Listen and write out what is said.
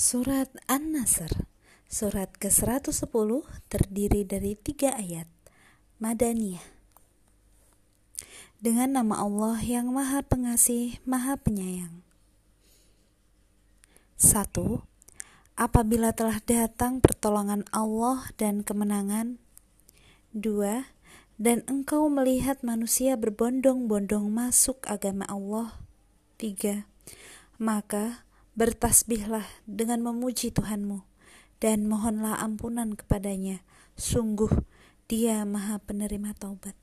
Surat An-Nasr Surat ke-110 terdiri dari tiga ayat Madaniyah Dengan nama Allah yang maha pengasih, maha penyayang 1. Apabila telah datang pertolongan Allah dan kemenangan 2. Dan engkau melihat manusia berbondong-bondong masuk agama Allah 3. Maka Bertasbihlah dengan memuji Tuhanmu dan mohonlah ampunan kepadanya. Sungguh, Dia Maha Penerima Taubat.